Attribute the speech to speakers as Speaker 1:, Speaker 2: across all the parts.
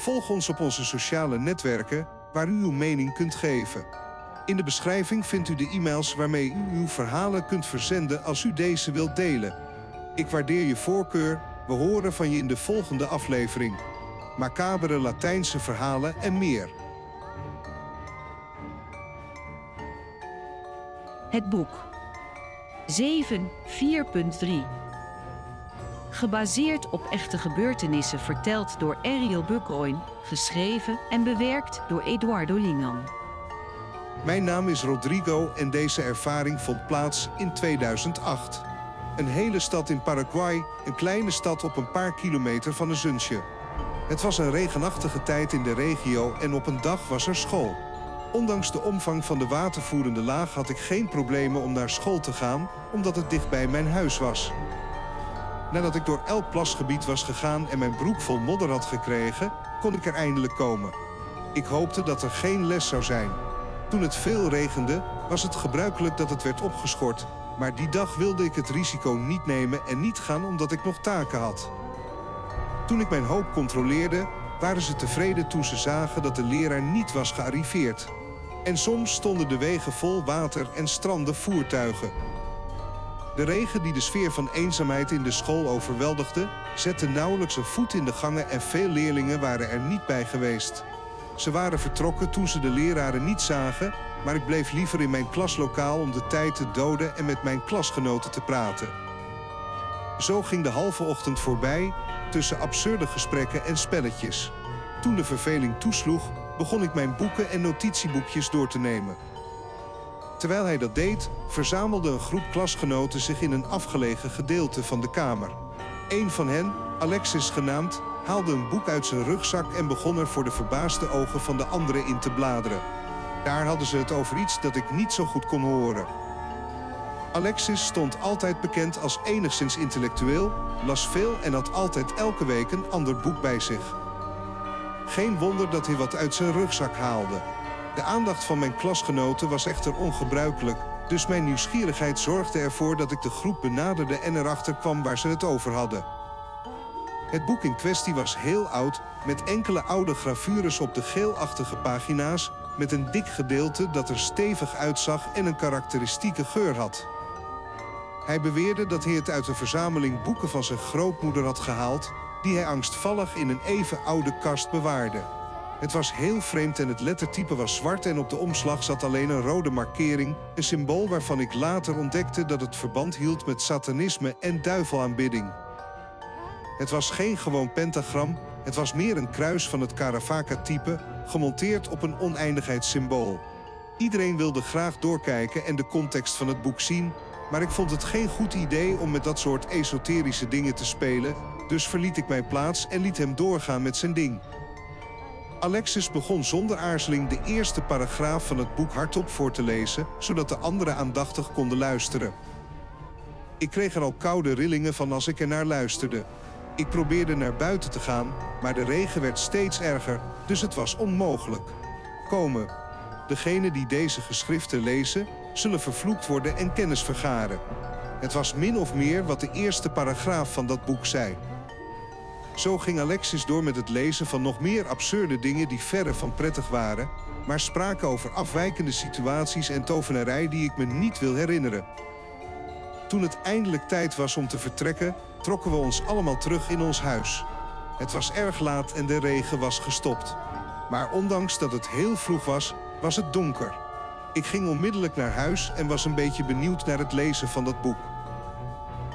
Speaker 1: Volg ons op onze sociale netwerken waar u uw mening kunt geven. In de beschrijving vindt u de e-mails waarmee u uw verhalen kunt verzenden als u deze wilt delen. Ik waardeer je voorkeur. We horen van je in de volgende aflevering. Macabere Latijnse verhalen en meer.
Speaker 2: Het boek 7 4.3 Gebaseerd op echte gebeurtenissen verteld door Ariel Buckoin, geschreven en bewerkt door Eduardo Lingan.
Speaker 1: Mijn naam is Rodrigo en deze ervaring vond plaats in 2008. Een hele stad in Paraguay, een kleine stad op een paar kilometer van zuntje. Het was een regenachtige tijd in de regio en op een dag was er school. Ondanks de omvang van de watervoerende laag had ik geen problemen om naar school te gaan, omdat het dicht bij mijn huis was. Nadat ik door elk plasgebied was gegaan en mijn broek vol modder had gekregen, kon ik er eindelijk komen. Ik hoopte dat er geen les zou zijn. Toen het veel regende, was het gebruikelijk dat het werd opgeschort, maar die dag wilde ik het risico niet nemen en niet gaan omdat ik nog taken had. Toen ik mijn hoop controleerde, waren ze tevreden toen ze zagen dat de leraar niet was gearriveerd. En soms stonden de wegen vol water en stranden voertuigen. De regen die de sfeer van eenzaamheid in de school overweldigde, zette nauwelijks een voet in de gangen en veel leerlingen waren er niet bij geweest. Ze waren vertrokken toen ze de leraren niet zagen, maar ik bleef liever in mijn klaslokaal om de tijd te doden en met mijn klasgenoten te praten. Zo ging de halve ochtend voorbij tussen absurde gesprekken en spelletjes. Toen de verveling toesloeg, begon ik mijn boeken en notitieboekjes door te nemen. Terwijl hij dat deed, verzamelde een groep klasgenoten zich in een afgelegen gedeelte van de kamer. Een van hen, Alexis genaamd, haalde een boek uit zijn rugzak en begon er voor de verbaasde ogen van de anderen in te bladeren. Daar hadden ze het over iets dat ik niet zo goed kon horen. Alexis stond altijd bekend als enigszins intellectueel, las veel en had altijd elke week een ander boek bij zich. Geen wonder dat hij wat uit zijn rugzak haalde. De aandacht van mijn klasgenoten was echter ongebruikelijk, dus mijn nieuwsgierigheid zorgde ervoor dat ik de groep benaderde en erachter kwam waar ze het over hadden. Het boek in kwestie was heel oud, met enkele oude gravures op de geelachtige pagina's, met een dik gedeelte dat er stevig uitzag en een karakteristieke geur had. Hij beweerde dat hij het uit een verzameling boeken van zijn grootmoeder had gehaald, die hij angstvallig in een even oude kast bewaarde. Het was heel vreemd en het lettertype was zwart en op de omslag zat alleen een rode markering, een symbool waarvan ik later ontdekte dat het verband hield met satanisme en duivelaanbidding. Het was geen gewoon pentagram, het was meer een kruis van het Caravaca-type, gemonteerd op een oneindigheidssymbool. Iedereen wilde graag doorkijken en de context van het boek zien, maar ik vond het geen goed idee om met dat soort esoterische dingen te spelen, dus verliet ik mijn plaats en liet hem doorgaan met zijn ding. Alexis begon zonder aarzeling de eerste paragraaf van het boek hardop voor te lezen, zodat de anderen aandachtig konden luisteren. Ik kreeg er al koude rillingen van als ik er naar luisterde. Ik probeerde naar buiten te gaan, maar de regen werd steeds erger, dus het was onmogelijk. Komen. Degenen die deze geschriften lezen, zullen vervloekt worden en kennis vergaren. Het was min of meer wat de eerste paragraaf van dat boek zei. Zo ging Alexis door met het lezen van nog meer absurde dingen die verre van prettig waren, maar spraken over afwijkende situaties en tovenarij die ik me niet wil herinneren. Toen het eindelijk tijd was om te vertrekken, trokken we ons allemaal terug in ons huis. Het was erg laat en de regen was gestopt. Maar ondanks dat het heel vroeg was, was het donker. Ik ging onmiddellijk naar huis en was een beetje benieuwd naar het lezen van dat boek.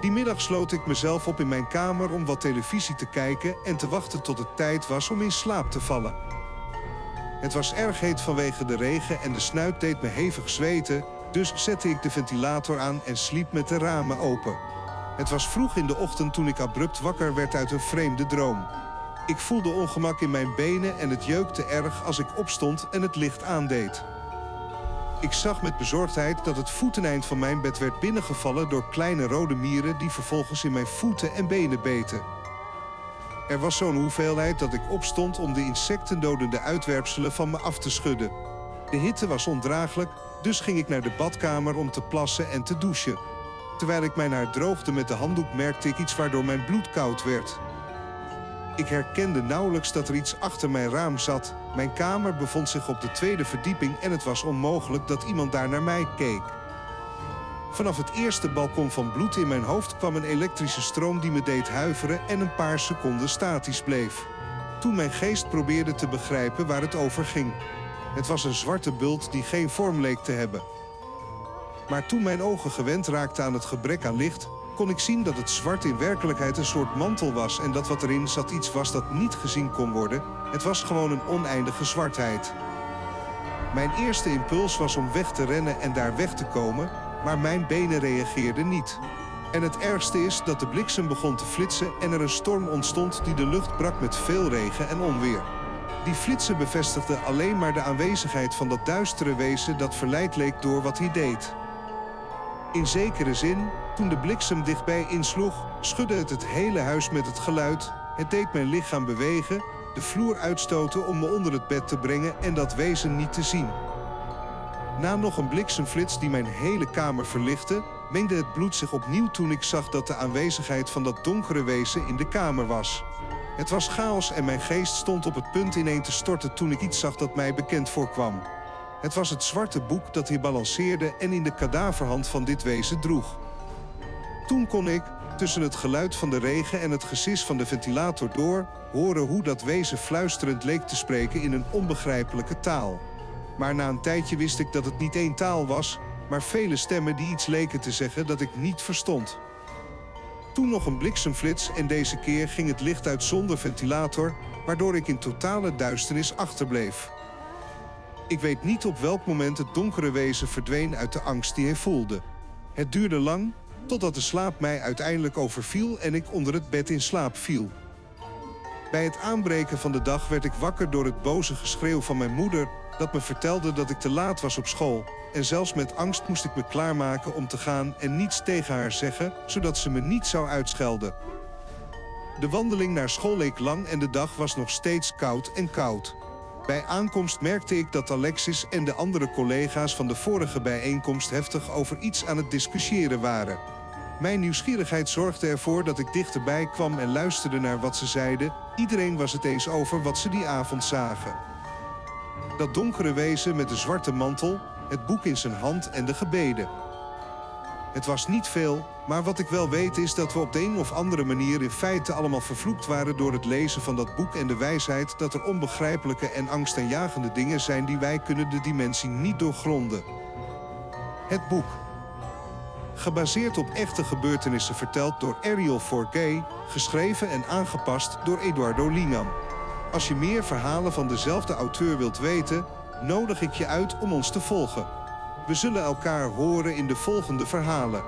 Speaker 1: Die middag sloot ik mezelf op in mijn kamer om wat televisie te kijken en te wachten tot het tijd was om in slaap te vallen. Het was erg heet vanwege de regen en de snuit deed me hevig zweten, dus zette ik de ventilator aan en sliep met de ramen open. Het was vroeg in de ochtend toen ik abrupt wakker werd uit een vreemde droom. Ik voelde ongemak in mijn benen en het jeukte erg als ik opstond en het licht aandeed. Ik zag met bezorgdheid dat het voeteneind van mijn bed werd binnengevallen door kleine rode mieren die vervolgens in mijn voeten en benen beten. Er was zo'n hoeveelheid dat ik opstond om de insectendodende uitwerpselen van me af te schudden. De hitte was ondraaglijk, dus ging ik naar de badkamer om te plassen en te douchen. Terwijl ik mijn haar droogde met de handdoek merkte ik iets waardoor mijn bloed koud werd. Ik herkende nauwelijks dat er iets achter mijn raam zat. Mijn kamer bevond zich op de tweede verdieping en het was onmogelijk dat iemand daar naar mij keek. Vanaf het eerste balkon van bloed in mijn hoofd kwam een elektrische stroom die me deed huiveren en een paar seconden statisch bleef. Toen mijn geest probeerde te begrijpen waar het over ging. Het was een zwarte bult die geen vorm leek te hebben. Maar toen mijn ogen gewend raakten aan het gebrek aan licht, kon ik zien dat het zwart in werkelijkheid een soort mantel was en dat wat erin zat iets was dat niet gezien kon worden. Het was gewoon een oneindige zwartheid. Mijn eerste impuls was om weg te rennen en daar weg te komen, maar mijn benen reageerden niet. En het ergste is dat de bliksem begon te flitsen en er een storm ontstond die de lucht brak met veel regen en onweer. Die flitsen bevestigden alleen maar de aanwezigheid van dat duistere wezen dat verleid leek door wat hij deed. In zekere zin, toen de bliksem dichtbij insloeg, schudde het het hele huis met het geluid. Het deed mijn lichaam bewegen, de vloer uitstoten om me onder het bed te brengen en dat wezen niet te zien. Na nog een bliksemflits die mijn hele kamer verlichtte, mengde het bloed zich opnieuw toen ik zag dat de aanwezigheid van dat donkere wezen in de kamer was. Het was chaos en mijn geest stond op het punt ineen te storten toen ik iets zag dat mij bekend voorkwam. Het was het zwarte boek dat hij balanceerde en in de kadaverhand van dit wezen droeg. Toen kon ik, tussen het geluid van de regen en het gesis van de ventilator door, horen hoe dat wezen fluisterend leek te spreken in een onbegrijpelijke taal. Maar na een tijdje wist ik dat het niet één taal was, maar vele stemmen die iets leken te zeggen dat ik niet verstond. Toen nog een bliksemflits en deze keer ging het licht uit zonder ventilator, waardoor ik in totale duisternis achterbleef. Ik weet niet op welk moment het donkere wezen verdween uit de angst die hij voelde. Het duurde lang, totdat de slaap mij uiteindelijk overviel en ik onder het bed in slaap viel. Bij het aanbreken van de dag werd ik wakker door het boze geschreeuw van mijn moeder dat me vertelde dat ik te laat was op school. En zelfs met angst moest ik me klaarmaken om te gaan en niets tegen haar zeggen, zodat ze me niet zou uitschelden. De wandeling naar school leek lang en de dag was nog steeds koud en koud. Bij aankomst merkte ik dat Alexis en de andere collega's van de vorige bijeenkomst heftig over iets aan het discussiëren waren. Mijn nieuwsgierigheid zorgde ervoor dat ik dichterbij kwam en luisterde naar wat ze zeiden. Iedereen was het eens over wat ze die avond zagen. Dat donkere wezen met de zwarte mantel, het boek in zijn hand en de gebeden. Het was niet veel, maar wat ik wel weet is dat we op de een of andere manier in feite allemaal vervloekt waren door het lezen van dat boek en de wijsheid dat er onbegrijpelijke en angstaanjagende dingen zijn die wij kunnen de dimensie niet doorgronden. Het boek. Gebaseerd op echte gebeurtenissen verteld door Ariel Forgay, geschreven en aangepast door Eduardo Lingan. Als je meer verhalen van dezelfde auteur wilt weten, nodig ik je uit om ons te volgen. We zullen elkaar horen in de volgende verhalen.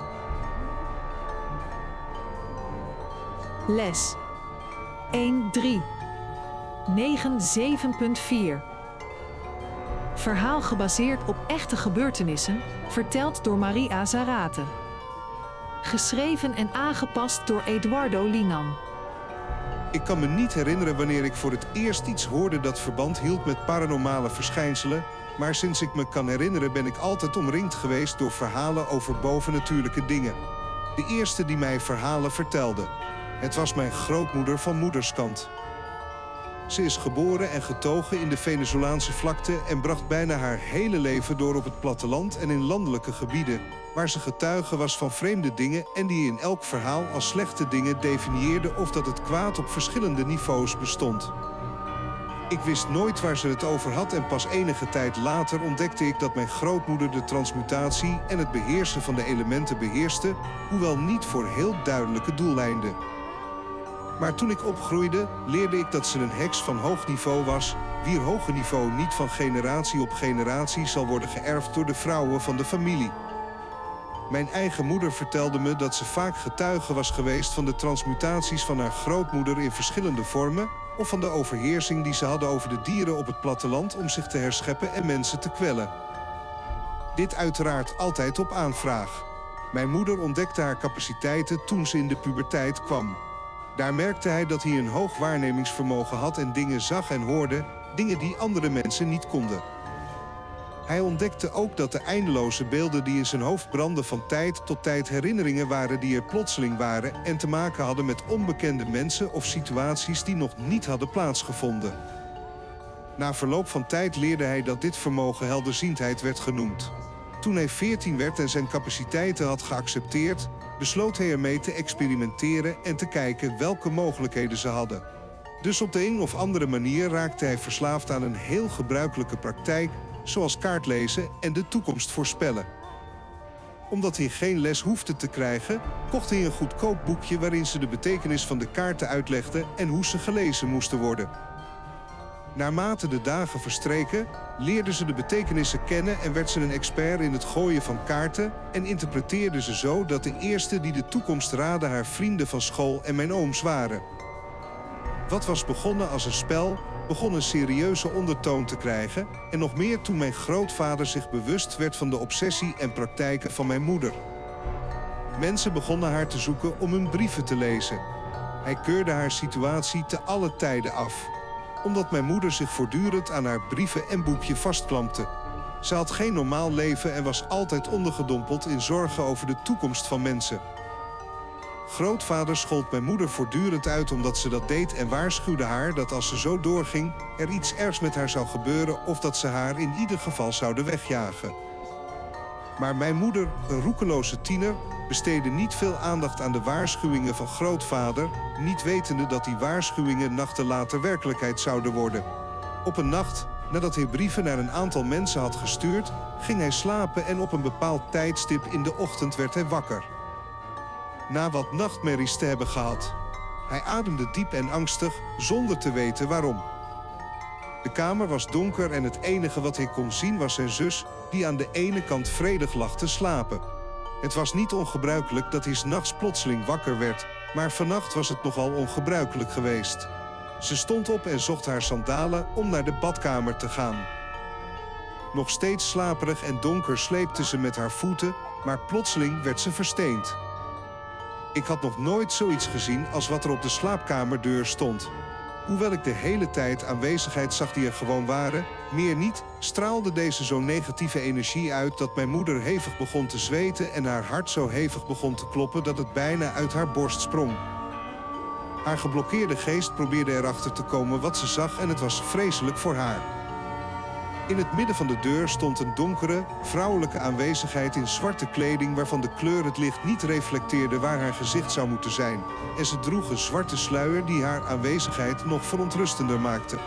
Speaker 3: Les 1.3 9.7.4 Verhaal gebaseerd op echte gebeurtenissen, verteld door Maria Zarate. Geschreven en aangepast door Eduardo Linan.
Speaker 1: Ik kan me niet herinneren wanneer ik voor het eerst iets hoorde dat verband hield met paranormale verschijnselen, maar sinds ik me kan herinneren ben ik altijd omringd geweest door verhalen over bovennatuurlijke dingen. De eerste die mij verhalen vertelde. Het was mijn grootmoeder van moederskant. Ze is geboren en getogen in de Venezolaanse vlakte en bracht bijna haar hele leven door op het platteland en in landelijke gebieden, waar ze getuige was van vreemde dingen en die in elk verhaal als slechte dingen definieerde of dat het kwaad op verschillende niveaus bestond. Ik wist nooit waar ze het over had en pas enige tijd later ontdekte ik dat mijn grootmoeder de transmutatie en het beheersen van de elementen beheerste, hoewel niet voor heel duidelijke doeleinden. Maar toen ik opgroeide, leerde ik dat ze een heks van hoog niveau was, wier hoge niveau niet van generatie op generatie zal worden geërfd door de vrouwen van de familie. Mijn eigen moeder vertelde me dat ze vaak getuige was geweest van de transmutaties van haar grootmoeder in verschillende vormen, of van de overheersing die ze hadden over de dieren op het platteland om zich te herscheppen en mensen te kwellen. Dit uiteraard altijd op aanvraag. Mijn moeder ontdekte haar capaciteiten toen ze in de puberteit kwam. Daar merkte hij dat hij een hoog waarnemingsvermogen had en dingen zag en hoorde, dingen die andere mensen niet konden. Hij ontdekte ook dat de eindeloze beelden die in zijn hoofd brandden van tijd tot tijd herinneringen waren die er plotseling waren en te maken hadden met onbekende mensen of situaties die nog niet hadden plaatsgevonden. Na verloop van tijd leerde hij dat dit vermogen helderziendheid werd genoemd. Toen hij 14 werd en zijn capaciteiten had geaccepteerd, besloot hij ermee te experimenteren en te kijken welke mogelijkheden ze hadden. Dus op de een of andere manier raakte hij verslaafd aan een heel gebruikelijke praktijk, zoals kaartlezen en de toekomst voorspellen. Omdat hij geen les hoefde te krijgen, kocht hij een goedkoop boekje waarin ze de betekenis van de kaarten uitlegden en hoe ze gelezen moesten worden. Naarmate de dagen verstreken, leerden ze de betekenissen kennen en werd ze een expert in het gooien van kaarten en interpreteerde ze zo dat de eerste die de toekomst raadde haar vrienden van school en mijn ooms waren. Wat was begonnen als een spel, begon een serieuze ondertoon te krijgen en nog meer toen mijn grootvader zich bewust werd van de obsessie en praktijken van mijn moeder. Mensen begonnen haar te zoeken om hun brieven te lezen. Hij keurde haar situatie te alle tijden af omdat mijn moeder zich voortdurend aan haar brieven en boekje vastklampte. Ze had geen normaal leven en was altijd ondergedompeld in zorgen over de toekomst van mensen. Grootvader schold mijn moeder voortdurend uit omdat ze dat deed en waarschuwde haar dat als ze zo doorging, er iets ergs met haar zou gebeuren of dat ze haar in ieder geval zouden wegjagen. Maar mijn moeder, een roekeloze tiener, besteedde niet veel aandacht aan de waarschuwingen van grootvader, niet wetende dat die waarschuwingen nachten later werkelijkheid zouden worden. Op een nacht, nadat hij brieven naar een aantal mensen had gestuurd, ging hij slapen en op een bepaald tijdstip in de ochtend werd hij wakker. Na wat nachtmerries te hebben gehad. Hij ademde diep en angstig, zonder te weten waarom. De kamer was donker en het enige wat hij kon zien was zijn zus, die aan de ene kant vredig lag te slapen. Het was niet ongebruikelijk dat hij s'nachts plotseling wakker werd, maar vannacht was het nogal ongebruikelijk geweest. Ze stond op en zocht haar sandalen om naar de badkamer te gaan. Nog steeds slaperig en donker sleepte ze met haar voeten, maar plotseling werd ze versteend. Ik had nog nooit zoiets gezien als wat er op de slaapkamerdeur stond. Hoewel ik de hele tijd aanwezigheid zag die er gewoon waren, meer niet, straalde deze zo'n negatieve energie uit dat mijn moeder hevig begon te zweten en haar hart zo hevig begon te kloppen dat het bijna uit haar borst sprong. Haar geblokkeerde geest probeerde erachter te komen wat ze zag en het was vreselijk voor haar. In het midden van de deur stond een donkere, vrouwelijke aanwezigheid in zwarte kleding waarvan de kleur het licht niet reflecteerde waar haar gezicht zou moeten zijn. En ze droeg een zwarte sluier die haar aanwezigheid nog verontrustender maakte.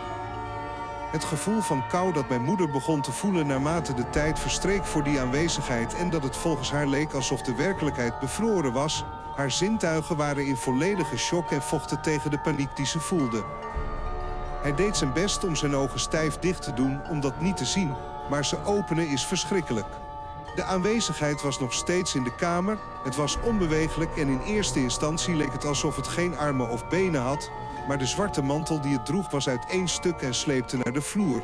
Speaker 1: Het gevoel van kou dat mijn moeder begon te voelen naarmate de tijd verstreek voor die aanwezigheid en dat het volgens haar leek alsof de werkelijkheid bevroren was, haar zintuigen waren in volledige shock en vochten tegen de paniek die ze voelde. Hij deed zijn best om zijn ogen stijf dicht te doen om dat niet te zien, maar ze openen is verschrikkelijk. De aanwezigheid was nog steeds in de kamer, het was onbewegelijk en in eerste instantie leek het alsof het geen armen of benen had, maar de zwarte mantel die het droeg was uit één stuk en sleepte naar de vloer.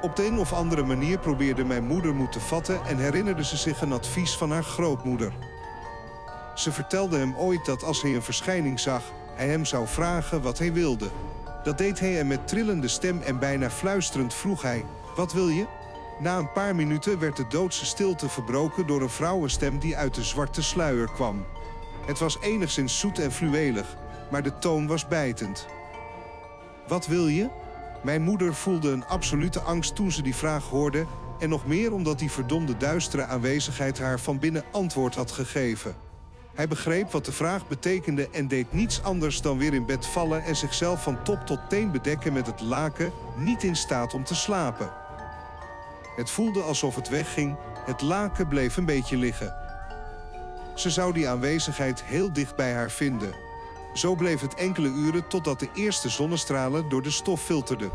Speaker 1: Op de een of andere manier probeerde mijn moeder moed te vatten en herinnerde ze zich een advies van haar grootmoeder. Ze vertelde hem ooit dat als hij een verschijning zag, hij hem zou vragen wat hij wilde. Dat deed hij en met trillende stem en bijna fluisterend vroeg hij: Wat wil je? Na een paar minuten werd de doodse stilte verbroken door een vrouwenstem die uit de zwarte sluier kwam. Het was enigszins zoet en fluwelig, maar de toon was bijtend. Wat wil je? Mijn moeder voelde een absolute angst toen ze die vraag hoorde, en nog meer omdat die verdomde duistere aanwezigheid haar van binnen antwoord had gegeven. Hij begreep wat de vraag betekende en deed niets anders dan weer in bed vallen en zichzelf van top tot teen bedekken met het laken, niet in staat om te slapen. Het voelde alsof het wegging, het laken bleef een beetje liggen. Ze zou die aanwezigheid heel dicht bij haar vinden. Zo bleef het enkele uren totdat de eerste zonnestralen door de stof filterden.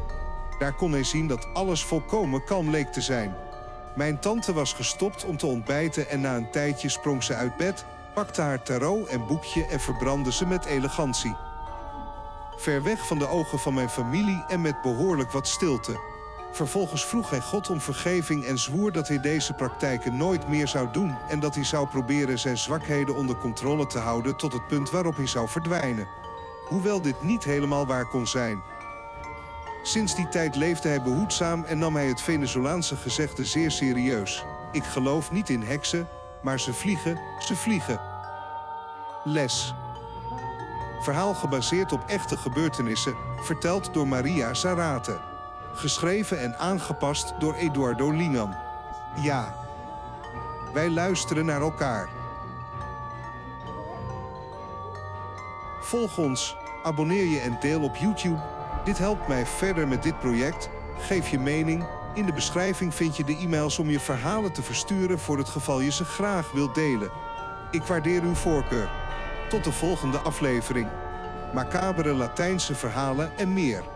Speaker 1: Daar kon hij zien dat alles volkomen kalm leek te zijn. Mijn tante was gestopt om te ontbijten en na een tijdje sprong ze uit bed pakte haar tarot en boekje en verbrandde ze met elegantie. Ver weg van de ogen van mijn familie en met behoorlijk wat stilte. Vervolgens vroeg hij God om vergeving en zwoer dat hij deze praktijken nooit meer zou doen en dat hij zou proberen zijn zwakheden onder controle te houden tot het punt waarop hij zou verdwijnen. Hoewel dit niet helemaal waar kon zijn. Sinds die tijd leefde hij behoedzaam en nam hij het Venezolaanse gezegde zeer serieus. Ik geloof niet in heksen, maar ze vliegen, ze vliegen. Les. Verhaal gebaseerd op echte gebeurtenissen, verteld door Maria Zarate. Geschreven en aangepast door Eduardo Lingam. Ja. Wij luisteren naar elkaar. Volg ons, abonneer je en deel op YouTube. Dit helpt mij verder met dit project. Geef je mening. In de beschrijving vind je de e-mails om je verhalen te versturen voor het geval je ze graag wilt delen. Ik waardeer uw voorkeur. Tot de volgende aflevering. Macabere Latijnse verhalen en meer.